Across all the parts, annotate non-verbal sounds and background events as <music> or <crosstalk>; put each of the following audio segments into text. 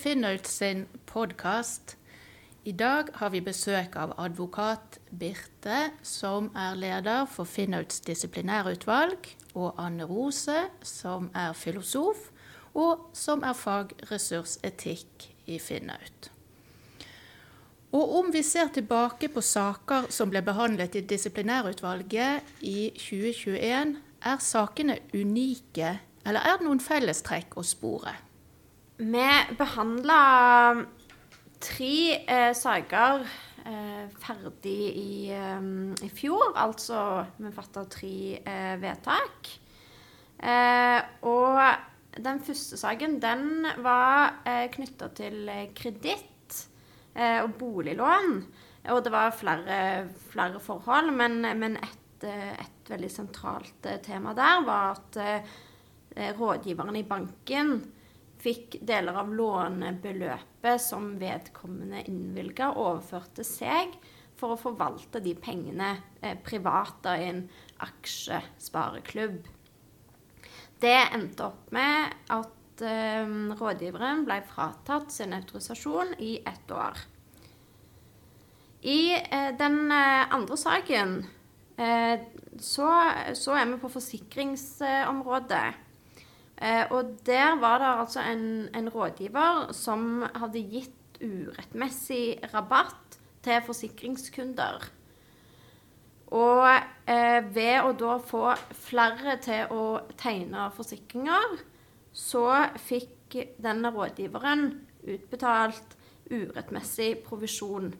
Velkommen sin podkast. I dag har vi besøk av advokat Birte, som er leder for Finnults disiplinærutvalg, og Anne Rose, som er filosof, og som er fagressursetikk i Finnaut. Og om vi ser tilbake på saker som ble behandlet i disiplinærutvalget i 2021, er sakene unike, eller er det noen fellestrekk å spore? Vi behandla tre eh, saker eh, ferdig i, um, i, fjor. Altså vi fatta tre eh, vedtak. Eh, og den første saken, den var eh, knytta til kreditt eh, og boliglån. Og det var flere, flere forhold, men, men et, eh, et, veldig sentralt tema der var at rådgiveren i banken fikk deler av lånebeløpet som vedkommende innvilga, overført til seg for å forvalte de pengene eh, privat i en aksjespareklubb. Det endte opp med at eh, rådgiveren ble fratatt sin autorisasjon i ett år. I eh, den eh, andre saken eh, så, så, er vi på forsikringsområdet. Eh, og der var det altså en, en, rådgiver som hadde gitt urettmessig rabatt til forsikringskunder. Og eh, ved å da få flere til å tegne forsikringer, så fikk denne rådgiveren utbetalt urettmessig provisjon.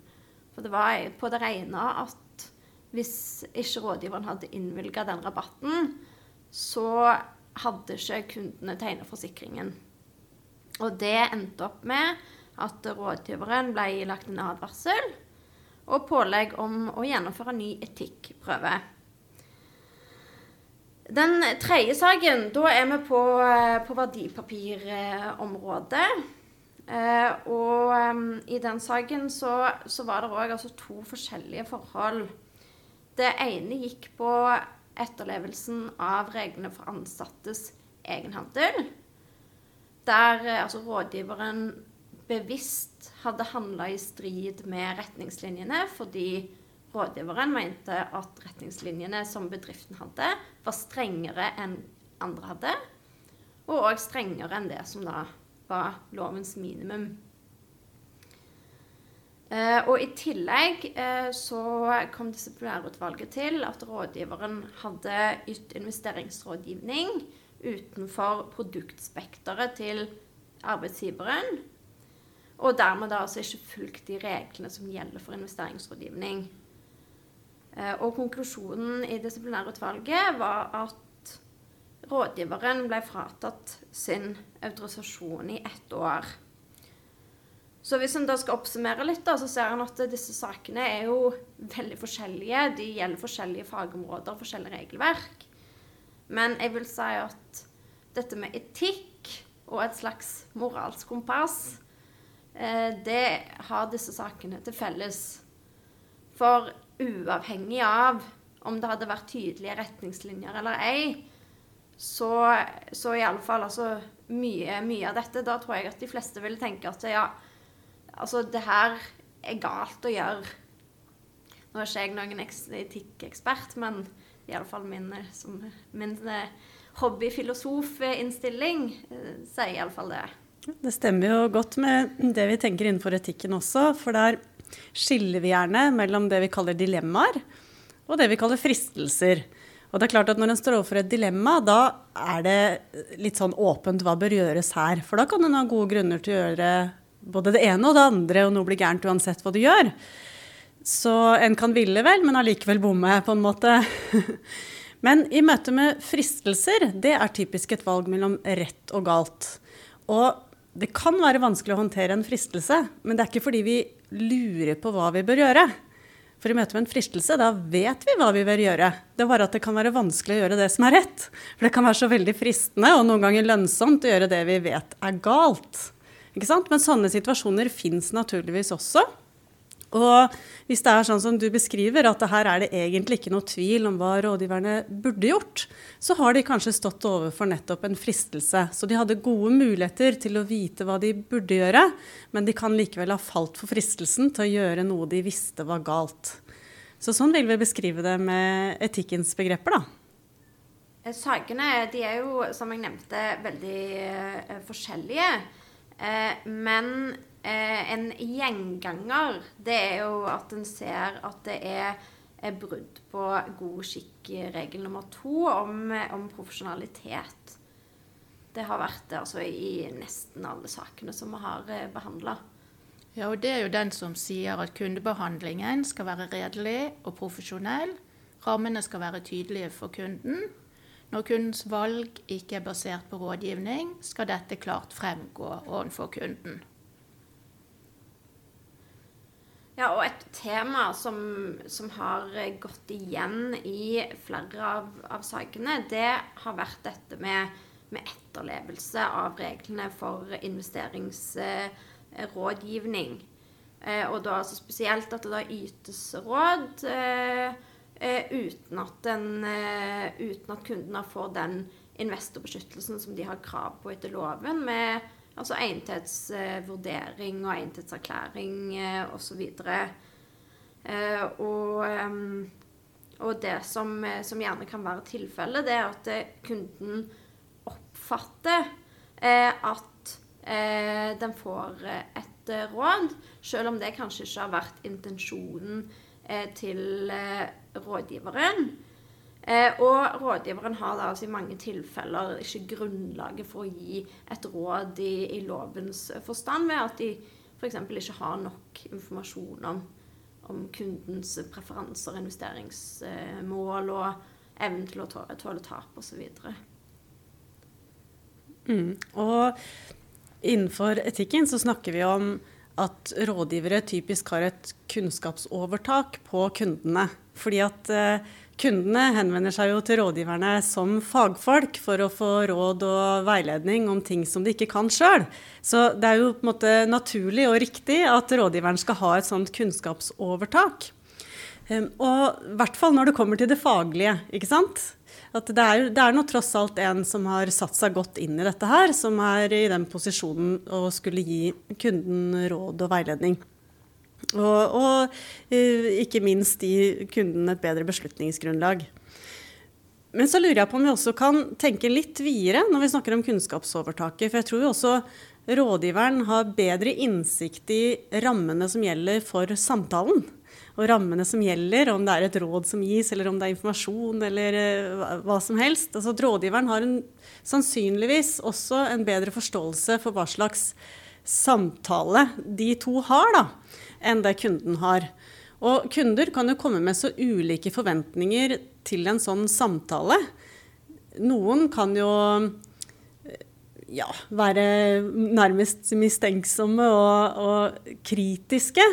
For det var på det rene at hvis ikke rådgiveren hadde innvilga den rabatten, så hadde ikke kundene tegna forsikringen. Og det endte opp med at rådgiveren ble lagt en advarsel og pålegg om å gjennomføre en ny etikkprøve. Den tredje saken, da er vi på, på verdipapirområdet. Eh, og um, i den saken så, så var det òg altså to forskjellige forhold. Det ene gikk på etterlevelsen av reglene for ansattes egenhandel. Der eh, altså, rådgiveren bevisst hadde handla i strid med retningslinjene fordi rådgiveren mente at retningslinjene som bedriften hadde, var strengere enn andre hadde, og òg strengere enn det som da var lovens minimum. Eh, og I tillegg eh, så kom disiplinærutvalget til at rådgiveren hadde ytt investeringsrådgivning utenfor produktspekteret til arbeidsgiveren. Og dermed da altså ikke fulgt de reglene som gjelder for investeringsrådgivning. Eh, og konklusjonen i disiplinærutvalget var at rådgiveren ble fratatt sin autorisasjon i ett år. Så hvis en da skal oppsummere litt, da, så ser en at disse sakene er jo veldig forskjellige. De gjelder forskjellige fagområder, forskjellige regelverk. Men jeg vil si at dette med etikk og et slags moralsk kompass, eh, det har disse sakene til felles. For uavhengig av om det hadde vært tydelige retningslinjer eller ei, så, så i alle fall altså, mye, mye av dette Da tror jeg at de fleste ville tenke at ja, Altså, det her er galt å gjøre. Nå er ikke jeg noen etikkekspert, men iallfall min, som, min eh, hobbyfilosofinnstilling eh, sier iallfall det. Det stemmer jo godt med det vi tenker innenfor etikken også. For der skiller vi gjerne mellom det vi kaller dilemmaer, og det vi kaller fristelser. Og det er klart at Når en står overfor et dilemma, da er det litt sånn åpent hva bør gjøres her. For da kan en ha gode grunner til å gjøre både det ene og det andre, og noe blir gærent uansett hva du gjør. Så en kan ville vel, men allikevel bomme, på en måte. <laughs> men i møte med fristelser, det er typisk et valg mellom rett og galt. Og det kan være vanskelig å håndtere en fristelse, men det er ikke fordi vi lurer på hva vi bør gjøre. For i møte med en fristelse, da vet vi hva vi bør gjøre. Det er bare at det kan være vanskelig å gjøre det som er rett. For det kan være så veldig fristende og noen ganger lønnsomt å gjøre det vi vet er galt. Men sånne situasjoner fins naturligvis også. Og hvis det er sånn som du beskriver, at her er det egentlig ikke noe tvil om hva rådgiverne burde gjort, så har de kanskje stått overfor nettopp en fristelse. Så de hadde gode muligheter til å vite hva de burde gjøre, men de kan likevel ha falt for fristelsen til å gjøre noe de visste var galt. Så sånn vil vi beskrive det med etikkens begreper, da. Eh, sakene de er jo, som jeg nevnte, veldig uh, forskjellige. Uh, men eh, en gjenganger, det er jo at en ser at det er, er brudd på god skikk-regel nummer to om, om, profesjonalitet. Det har vært det altså, i nesten alle sakene som vi har uh, behandla. Ja, og det er jo den som sier at kundebehandlingen skal være redelig og profesjonell. Rammene skal være tydelige for kunden. Når kundens valg ikke er basert på rådgivning, skal dette klart fremgå overfor kunden. Ja, og et tema som, som har gått igjen i flere av, av sakene, det har vært dette med, med etterlevelse av reglene for investeringsrådgivning. Eh, og da altså spesielt at det da ytes råd eh, uten, at den, uten at kundene får den investorbeskyttelsen som de har krav på etter loven, med altså egnethetsvurdering og egnethetserklæring osv. Og, og det som, som, gjerne kan være tilfellet, det er at kunden oppfatter at eh, den får eh, et eh, råd, selv om det kanskje ikke har vært intensjonen eh, til eh, rådgiveren. Eh, og rådgiveren har da altså i mange tilfeller ikke grunnlaget for å gi et råd i, i lovens forstand, ved at de f.eks. ikke har nok informasjon om, om kundens preferanser, investeringsmål og evnen til å tåle tap osv. Mm. Og Innenfor etikken så snakker vi om at rådgivere typisk har et kunnskapsovertak på kundene. Fordi at eh, kundene henvender seg jo til rådgiverne som fagfolk for å få råd og veiledning om ting som de ikke kan sjøl. Så det er jo på en måte naturlig og riktig at rådgiveren skal ha et sånt kunnskapsovertak. Um, og i hvert fall når det kommer til det faglige. ikke sant? At det er, det er nå tross alt en som har satt seg godt inn i dette her, som er i den posisjonen å skulle gi kunden råd og veiledning. Og, og eh, ikke minst gi kunden et bedre beslutningsgrunnlag. Men så lurer jeg på om vi også kan tenke litt videre når vi snakker om kunnskapsovertaket. For jeg tror jo også rådgiveren har bedre innsikt i rammene som gjelder for samtalen og rammene som gjelder, om det er et råd som gis, eller om det er informasjon, eller uh, hva som helst. Altså Rådgiveren har en, sannsynligvis også en bedre forståelse for hva slags samtale de to har, da, enn det kunden har. Og kunder kan jo komme med så ulike forventninger til en sånn samtale. Noen kan jo ja, være nærmest mistenksomme og, og kritiske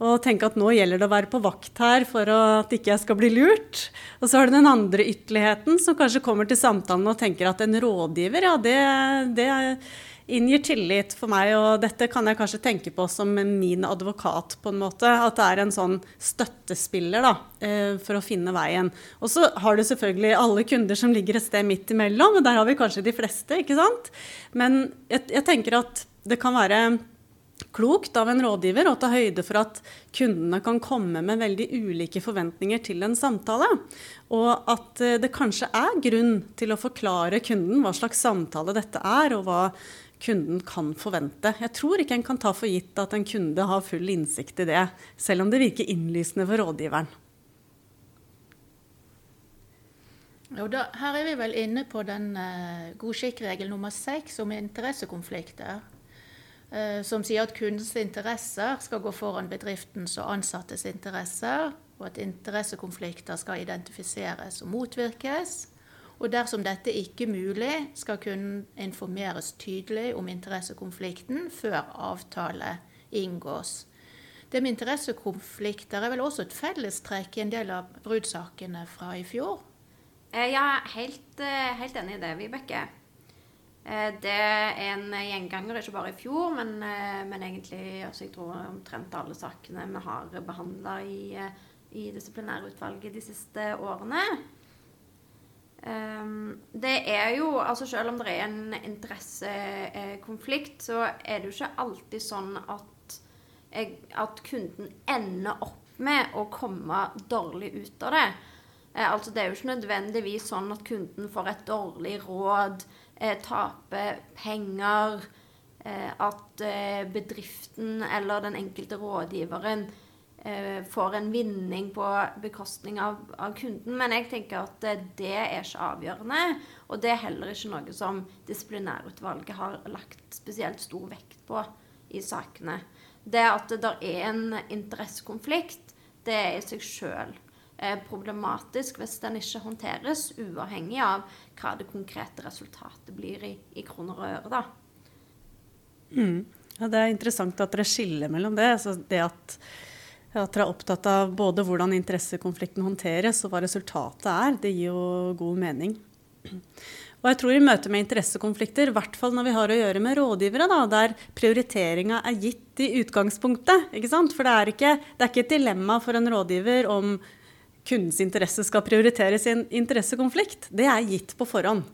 og tenke at nå gjelder det å være på vakt her for at ikke jeg skal bli lurt. Og så har du den andre ytterligheten som kanskje kommer til samtalen og tenker at en rådgiver, ja, det, det inngir tillit for meg, og dette kan jeg kanskje tenke på som min advokat, på en måte. At det er en sånn støttespiller da, eh, for å finne veien. Og så har du selvfølgelig alle kunder som ligger et sted midt imellom, og der har vi kanskje de fleste, ikke sant. Men jeg, jeg tenker at det kan være klokt av en rådgiver å ta høyde for at kundene kan komme med veldig ulike forventninger til en samtale. Og at eh, det kanskje er grunn til å forklare kunden hva slags samtale dette er, og hva kunden kan forvente. Jeg tror ikke en kan ta for gitt at en kunde har full innsikt i det, selv om det virker innlysende for rådgiveren. Da, her er vi vel inne på den uh, godskikkregel nummer seks om interessekonflikter. Eh, som sier at kundens interesser skal gå foran bedriftens og ansattes interesser, og at interessekonflikter skal identifiseres og motvirkes. Og dersom dette ikke er mulig, skal kunden informeres tydelig om interessekonflikten før avtale inngås. Det med interessekonflikter er vel også et fellestrekk i en del av bruddsakene fra i fjor? Eh, ja, helt, eh, helt enig i det, Vibeke. Eh, det er en gjenganger, ikke bare i fjor, men, men egentlig altså jeg tror omtrent alle sakene vi har behandla i, i disiplinærutvalget de siste årene. Um, det er jo altså Selv om det er en interessekonflikt, så er det jo ikke alltid sånn at, at kunden ender opp med å komme dårlig ut av det. Eh, altså Det er jo ikke nødvendigvis sånn at kunden får et dårlig råd, eh, taper penger, eh, at bedriften eller den enkelte rådgiveren får en vinning på bekostning av, av, kunden. Men jeg tenker at eh, det er ikke avgjørende. Og det er heller ikke noe som disiplinærutvalget har lagt spesielt stor vekt på i sakene. Det at det er en interessekonflikt, det er i seg sjøl problematisk hvis den ikke håndteres, uavhengig av hva det konkrete resultatet blir i, i kroner og øre. da. Mm. Ja, det er interessant at dere skiller mellom det. Altså det at at dere er opptatt av både hvordan interessekonflikten håndteres og hva resultatet er. Det gir jo god mening. Og jeg tror i møte med interessekonflikter, i hvert fall når vi har å gjøre med rådgivere, da, der prioriteringa er gitt i utgangspunktet. For det er ikke, det er ikke et dilemma for en rådgiver om kundens interesse skal prioriteres i en interessekonflikt. Det er gitt på forhånd.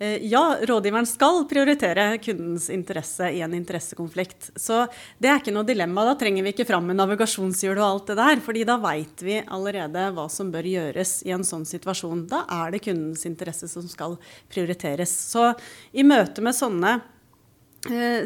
Eh, ja, rådgiveren skal prioritere kundens interesse i en interessekonflikt. Så det er ikke noe dilemma. Da trenger vi ikke fram med navigasjonshjul og alt det der. fordi da veit vi allerede hva som bør gjøres i en sånn situasjon. Da er det kundens interesse som skal prioriteres. Så i møte med sånne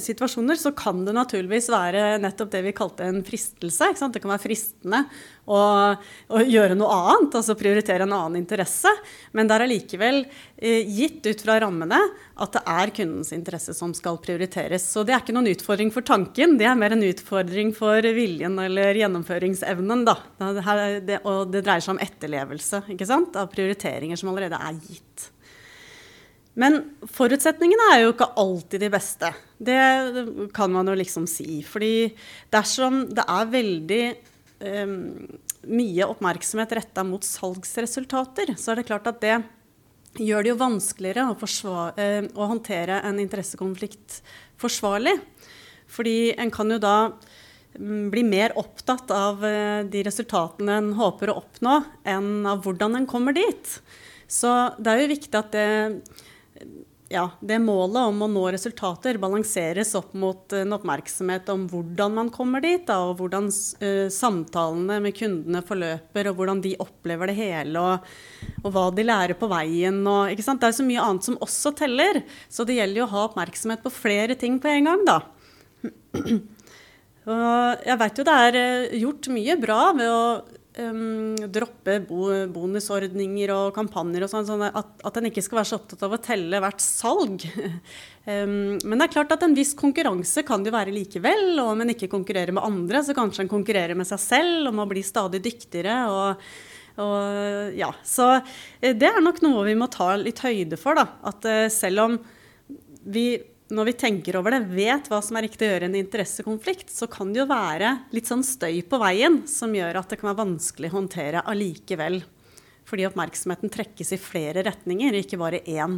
situasjoner så kan det naturligvis være nettopp det vi kalte en fristelse. Det kan være fristende å, å, gjøre noe annet, altså prioritere en annen interesse. Men det er allikevel eh, gitt ut fra rammene at det er kundens interesse som skal prioriteres. Så det er ikke noen utfordring for tanken, det er mer en utfordring for viljen eller gjennomføringsevnen. Da. Det, og det dreier seg om etterlevelse av prioriteringer som allerede er gitt. Men forutsetningene er jo ikke alltid de beste. Det kan man jo liksom si. Fordi dersom det er veldig um, mye oppmerksomhet retta mot salgsresultater, så er det klart at det gjør det jo vanskeligere å, uh, å håndtere en interessekonflikt forsvarlig. Fordi en kan jo da um, bli mer opptatt av uh, de resultatene en håper å oppnå, enn av hvordan en kommer dit. Så det er jo viktig at det ja, det målet om å nå resultater balanseres opp mot en oppmerksomhet om hvordan man kommer dit, da, og hvordan uh, samtalene med kundene forløper, og hvordan de opplever det hele, og, og hva de lærer på veien. Og, det er så mye annet som også teller, så det gjelder jo å ha oppmerksomhet på flere ting på en gang. da. <clears throat> Og jeg vet jo det er eh, gjort mye bra ved å um, droppe bo bonusordninger og kampanjer og sånn, sånn at, at en ikke skal være så opptatt av å telle hvert salg. um, <laughs> men det er klart at en viss konkurranse kan det jo være likevel. Og om en ikke konkurrerer med andre, så kanskje en konkurrerer med seg selv om å bli stadig dyktigere. og og, ja, så eh, det er nok noe vi må ta litt høyde for. Da. At uh, selv om vi når vi tenker over det, vet hva som er riktig å gjøre i en interessekonflikt, så kan det jo være litt sånn støy på veien som gjør at det kan være vanskelig å håndtere allikevel. Fordi oppmerksomheten trekkes i flere retninger, ikke bare én.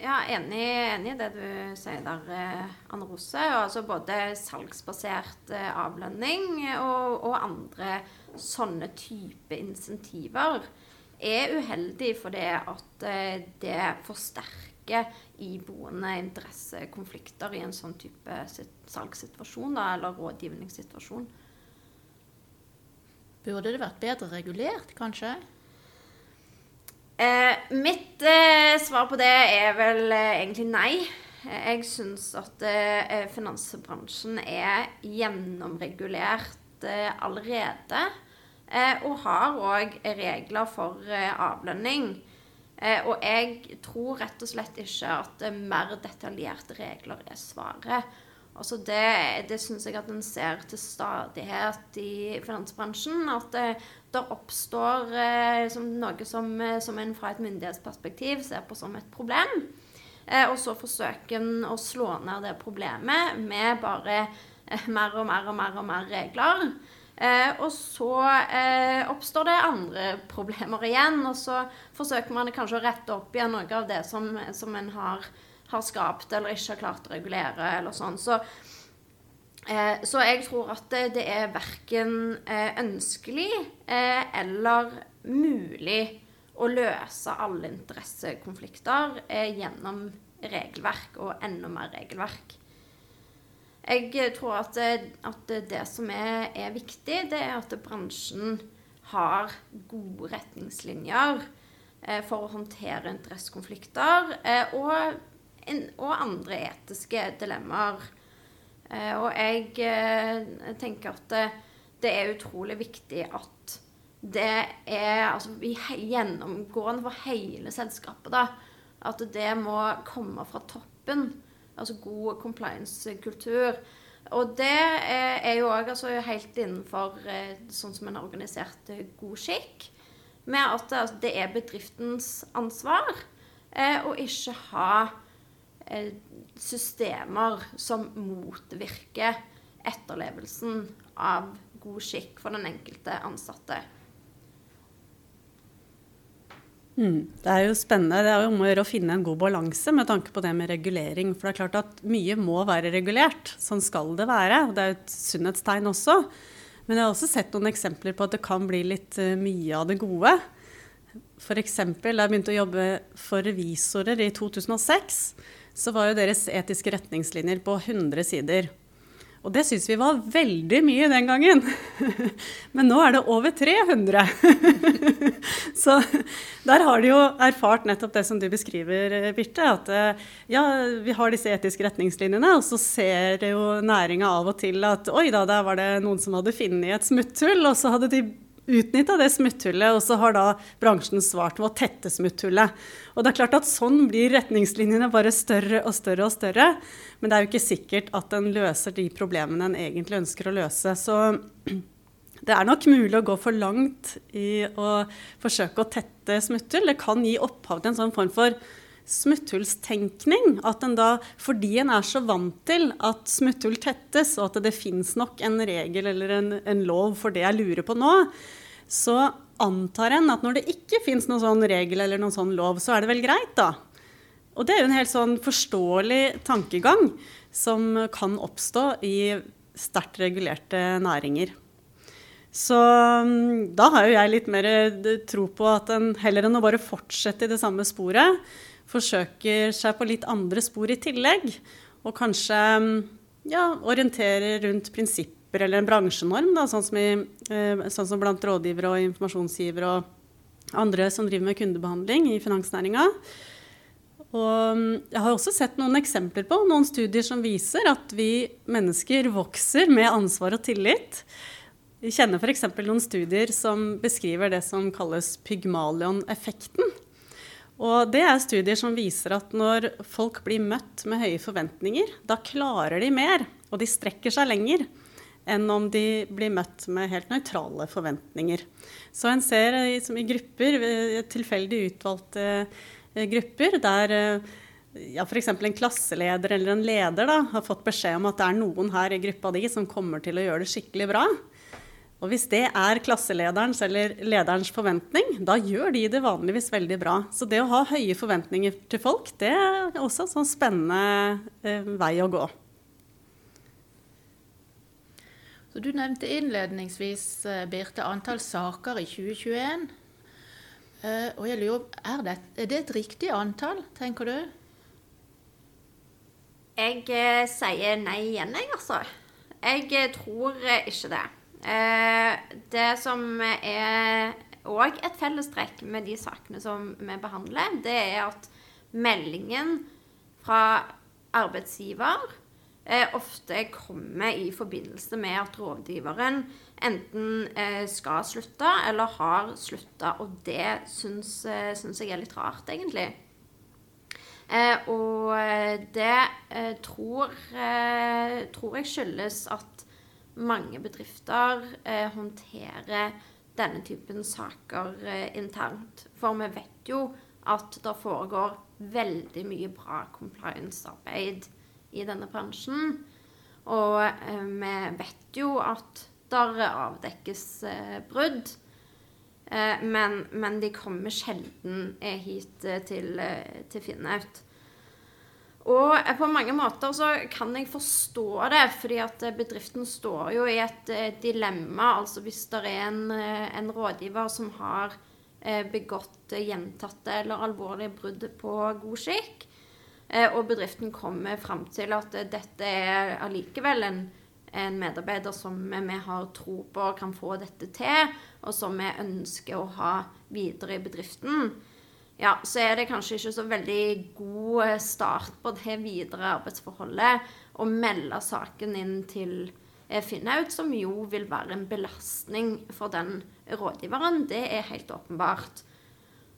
Ja, enig, enig i det du sier der, eh, Anne Rose. Altså både salgsbasert eh, avlønning og, og andre sånne type insentiver er uheldig fordi at eh, det forsterker iboende interessekonflikter i en sånn type salgssituasjon da, eller rådgivningssituasjon. Burde det vært bedre regulert, kanskje? Eh, mitt eh, svar på det er vel eh, egentlig nei. Jeg syns at eh, finansbransjen er gjennomregulert eh, allerede. Eh, og har òg regler for avlønning. Eh, og jeg tror rett og slett ikke at mer detaljerte regler er svaret. Altså det det syns jeg at en ser til stadighet i finansbransjen. At det, det oppstår eh, som noe som, som en fra et myndighetsperspektiv ser på som et problem. Eh, og så forsøker en å slå ned det problemet med bare eh, mer og mer og mer og mer regler. Eh, og så eh, oppstår det andre problemer igjen, og så forsøker man kanskje å rette opp igjen noe av det som, som en har, har skapt eller ikke har klart å regulere, eller sånn. Så, eh, så jeg tror at det, det er verken eh, ønskelig eh, eller mulig å løse alle interessekonflikter eh, gjennom regelverk og enda mer regelverk. Jeg eh, tror at, eh, at det som er, er, viktig, det er at bransjen har gode retningslinjer eh, for å håndtere interessekonflikter eh, og, og, andre etiske dilemmaer. Eh, og jeg eh, tenker at det, det, er utrolig viktig at det er altså, gjennomgående for hele selskapet. da, At det må komme fra toppen altså god compliance-kultur. Og det er jo òg altså, helt innenfor eh, sånn som en har organisert eh, god skikk. Med at altså, det er bedriftens ansvar eh, å ikke ha eh, systemer som motvirker etterlevelsen av god skikk for den enkelte ansatte. Mm. Det er jo spennende. Det er jo om å gjøre å finne en god balanse med tanke på det med regulering. For det er klart at mye må være regulert. Sånn skal det være. og Det er et sunnhetstegn også. Men jeg har også sett noen eksempler på at det kan bli litt uh, mye av det gode. F.eks. da jeg begynte å jobbe for revisorer i 2006, så var jo deres etiske retningslinjer på 100 sider. Og det syns vi var veldig mye den gangen. <laughs> Men nå er det over 300. <laughs> Så der har de jo erfart nettopp det som du beskriver, Birte. At eh, ja, vi har disse etiske retningslinjene, og så ser jo næringa av og til at oi da, der var det noen som hadde funnet et smutthull, og så hadde de utnytta det smutthullet, og så har da bransjen svart ved å tette smutthullet. Og det er klart at sånn blir retningslinjene bare større og større og større. Men det er jo ikke sikkert at den løser de problemene en egentlig ønsker å løse. Så <clears throat> det er nok mulig å gå for langt i å forsøke å tette smutthull. Det kan gi opphav til en sånn form for smutthullstenkning. At en da, fordi en er så vant til at smutthull tettes, og at det fins nok en regel eller en, en, lov for det jeg lurer på nå, så antar en at når det ikke fins noen sånn regel eller noen sånn lov, så er det vel greit, da. Og det er jo en helt sånn forståelig tankegang som kan oppstå i sterkt regulerte næringer. Så mm, da har jo jeg litt mer tro på at en heller enn å bare fortsette i det samme sporet, forsøker seg på litt andre spor i tillegg. Og kanskje mm, ja, orienterer rundt prinsipper eller en bransjenorm, da, sånn, som i, eh, sånn som blant rådgivere og informasjonsgivere og andre som driver med kundebehandling i finansnæringa. Og mm, jeg har også sett noen eksempler på noen studier som viser at vi mennesker vokser med ansvar og tillit. Vi kjenner f.eks. noen studier som beskriver det som kalles Pygmalion-effekten. Og det er studier som viser at når folk blir møtt med høye forventninger, da klarer de mer, og de strekker seg lenger enn om de blir møtt med helt nøytrale forventninger. Så en ser i grupper, tilfeldig utvalgte eh, grupper, der eh, ja, f.eks. en klasseleder eller en leder da, har fått beskjed om at det er noen her i gruppa di som kommer til å gjøre det skikkelig bra. Og hvis det er klasselederens eller lederens forventning, da gjør de det vanligvis veldig bra. Så det å ha høye forventninger til folk, det er også en sånn spennende eh, vei å gå. Så Du nevnte innledningsvis eh, Birte, antall saker i 2021. Eh, og jeg lurer, er det, er det et riktig antall, tenker du? Jeg eh, sier nei igjen, jeg, altså. Jeg tror ikke det. Eh, det som er òg et fellestrekk med de sakene som vi behandler, det er at meldingen fra arbeidsgiver eh, ofte kommer i forbindelse med at rådgiveren enten eh, skal slutte eller har slutta. Og det syns, syns, jeg er litt rart, egentlig. Og det tror, tror jeg skyldes at mange bedrifter eh, håndterer denne typen saker eh, internt. For vi vet jo at det foregår veldig mye bra compliance-arbeid i denne bransjen. Og eh, vi vet jo at der avdekkes eh, brudd. Eh, men, men, de kommer sjelden eh, hit til, til Finnaut. Og på mange måter så kan jeg forstå det, fordi at bedriften står jo i et dilemma. Altså hvis det er en, en rådgiver som har begått gjentatte eller alvorlige brudd på god skikk, og bedriften kommer fram til at dette er allikevel en, en medarbeider som vi har tro på kan få dette til, og som vi ønsker å ha videre i bedriften, ja, så er det kanskje ikke så veldig god eh, start på det videre arbeidsforholdet å melde saken inn til eh, Finnaut, som jo vil være en belastning for den rådgiveren. Det er helt åpenbart.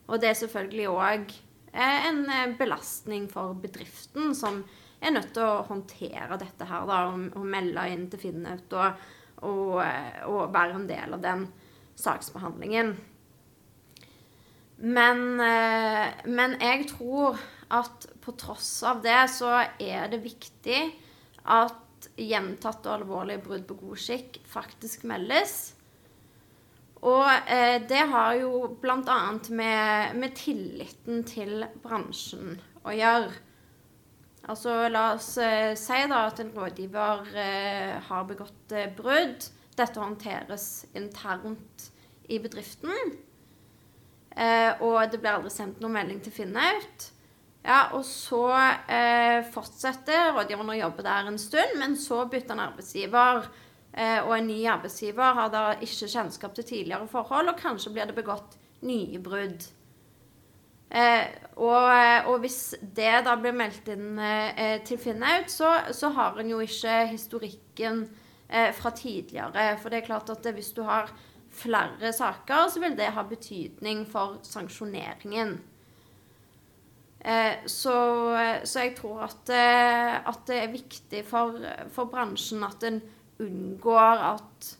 Og det er selvfølgelig òg eh, en belastning for bedriften, som er nødt til å håndtere dette her, da, og, melde inn til Finnaut og, og, og være en del av den saksbehandlingen. Men, eh, men, jeg tror at på tross av det så er det viktig at gjentatte og alvorlige brudd på god skikk faktisk meldes. Og eh, det har jo bl.a. Med, med tilliten til bransjen å gjøre. Altså la oss eh, si da at en rådgiver eh, har begått eh, brudd. Dette håndteres internt i bedriften. Eh, og det blir aldri sendt noen melding til Finnaut. Ja, og så eh, fortsetter rådgiveren å jobbe der en stund, men så bytter han arbeidsgiver. Eh, og en ny arbeidsgiver har da ikke kjennskap til tidligere forhold, og kanskje blir det begått nye brudd. Eh, og, og, hvis det da blir meldt inn eh, til Finnaut, så, så har en jo ikke historikken eh, fra tidligere. For det er klart at hvis du har flere saker, så vil det ha betydning for sanksjoneringen. Eh, så, så, jeg tror at, eh, at, det er viktig for, for bransjen at en unngår at,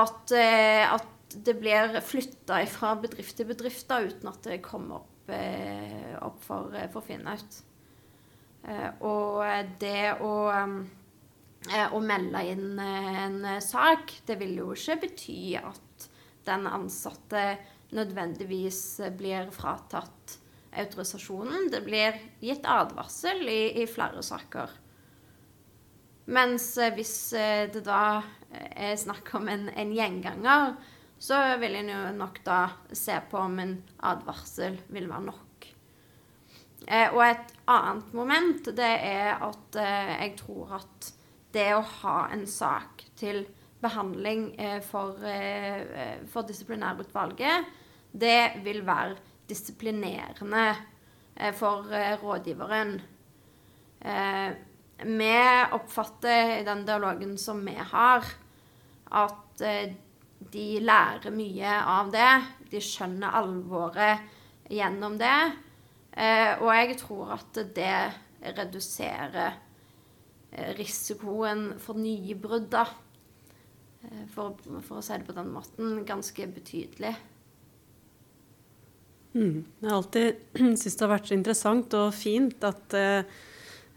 at, eh, at det blir flytta fra bedrift til bedrift uten at det kommer opp, opp for, for Finnaut. Og det å Eh, å melde inn eh, en eh, sak, det vil jo ikke bety at den ansatte nødvendigvis blir fratatt autorisasjonen. Det blir gitt advarsel i, i flere saker. Mens hvis det da er snakk om en, en gjenganger, så vil en jo nok da se på om en advarsel vil være nok. Eh, og et annet moment, det er at eh, jeg tror at det å ha en sak til behandling eh, for, eh, for disiplinærutvalget, det vil være disiplinerende eh, for rådgiveren. Vi oppfatter i den dialogen som vi har, at de lærer mye av det. De skjønner alvoret gjennom det. Og jeg tror at det reduserer Eh, risikoen for nye brudd, eh, for, for, å si det på den måten, ganske betydelig. Mm. Jeg har alltid <clears throat> syntes det har vært interessant og fint at eh,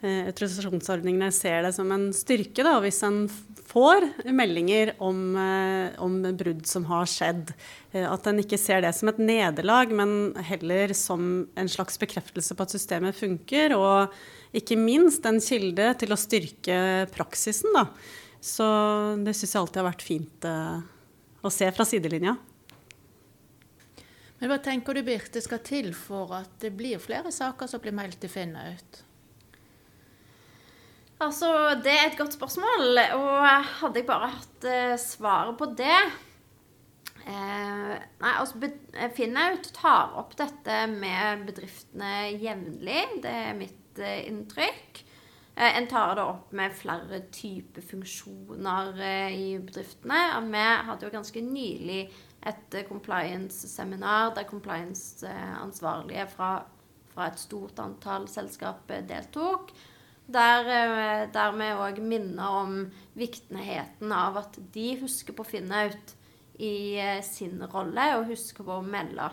autorisasjonsordningene ser det som en styrke da, hvis en får meldinger om, eh, om, brudd som har skjedd. Eh, at en ikke ser det som et nederlag, men heller som en slags bekreftelse på at systemet funker. Og ikke minst en kilde til å styrke praksisen. Da. Så det syns jeg alltid har vært fint eh, å se fra sidelinja. Men Hva tenker du Birte skal til for at det blir flere saker som blir meldt til Finnaut? Altså, Det er et godt spørsmål. Og hadde jeg bare hatt uh, svaret på det eh, Nei, altså Finnaut tar opp dette med bedriftene jevnlig. Det er mitt eh, inntrykk. En tar det opp med flere typer funksjoner i bedriftene. Vi hadde jo ganske nylig et compliance-seminar der compliance-ansvarlige fra, fra et stort antall selskap deltok. Der, eh, der vi òg minner om viktigheten av at de husker på Finnaut i eh, sin rolle, og husker på å melde.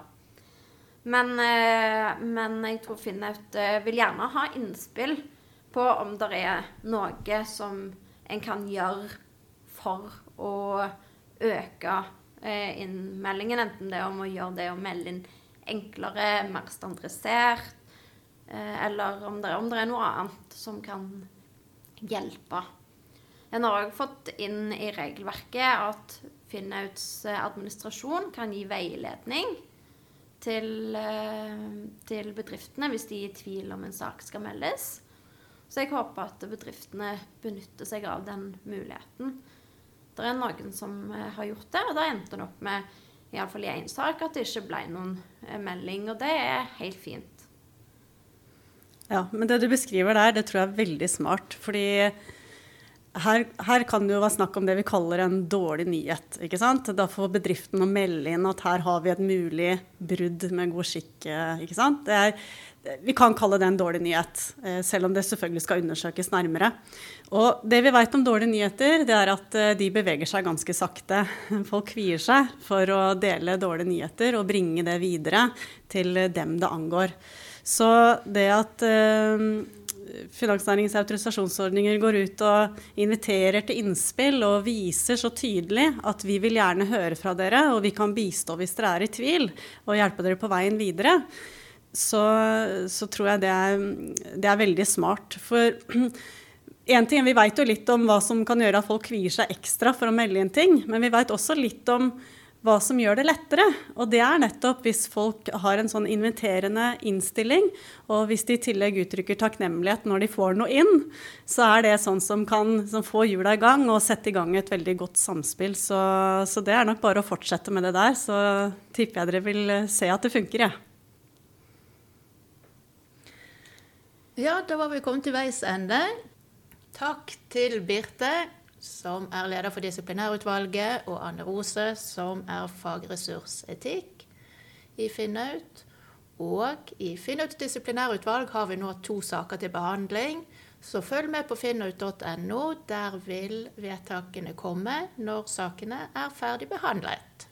Men, eh, men jeg tror Finnaut vil gjerne ha innspill på om det er noe som en kan gjøre for å øke innmeldingen, enten det er om å gjøre det å melde inn enklere, mer standardisert, eller om det, om det er noe annet som kan hjelpe. En har òg fått inn i regelverket at Finnauts eh, administrasjon kan gi veiledning til, eh, til bedriftene hvis de er i tvil om en sak skal meldes. Så jeg håper at bedriftene benytter seg av den muligheten. Det er noen som eh, har gjort det, og da endte det opp med iallfall i én sak at det ikke ble noen melding, og det er helt fint. Ja, men det du beskriver der, det tror jeg er veldig smart. Fordi her, her, kan det jo være snakk om det vi kaller en dårlig nyhet. ikke sant? Da får bedriften å melde inn at her har vi et mulig brudd med god skikk. ikke sant? Er, vi kan kalle det en dårlig nyhet, eh, selv om det selvfølgelig skal undersøkes nærmere. Og det vi vet om dårlige nyheter, det er at eh, de beveger seg ganske sakte. Folk kvier seg for å dele dårlige nyheter og bringe det videre til dem det angår. Så det at uh, Finansnæringens autorisasjonsordninger går ut og inviterer til innspill og viser så tydelig at vi vil gjerne høre fra dere, og vi kan bistå hvis dere er i tvil, og hjelpe dere på veien videre, så, så tror jeg det er, det er, veldig smart. For <clears throat> en ting, Vi vet jo litt om hva som kan gjøre at folk kvier seg ekstra for å melde inn ting, men vi vet også litt om hva som gjør det lettere. Og det er nettopp hvis folk har en sånn inviterende innstilling, og hvis de i tillegg uttrykker takknemlighet når de får noe inn, så er det sånn som kan få hjula i gang og sette i gang et veldig godt samspill. Så, så, det er nok bare å fortsette med det der. Så tipper jeg dere vil se at det funker, jeg. Ja. Ja, da var vi kommet til veis ende. Takk til Birte som er leder for disiplinærutvalget, og Anne Rose, som er fagressursetikk i Finnaut. Og i Finnauts disiplinærutvalg har vi nå to saker til behandling. Så følg med på finnaut.no. Der vil vedtakene komme når sakene er ferdig behandlet.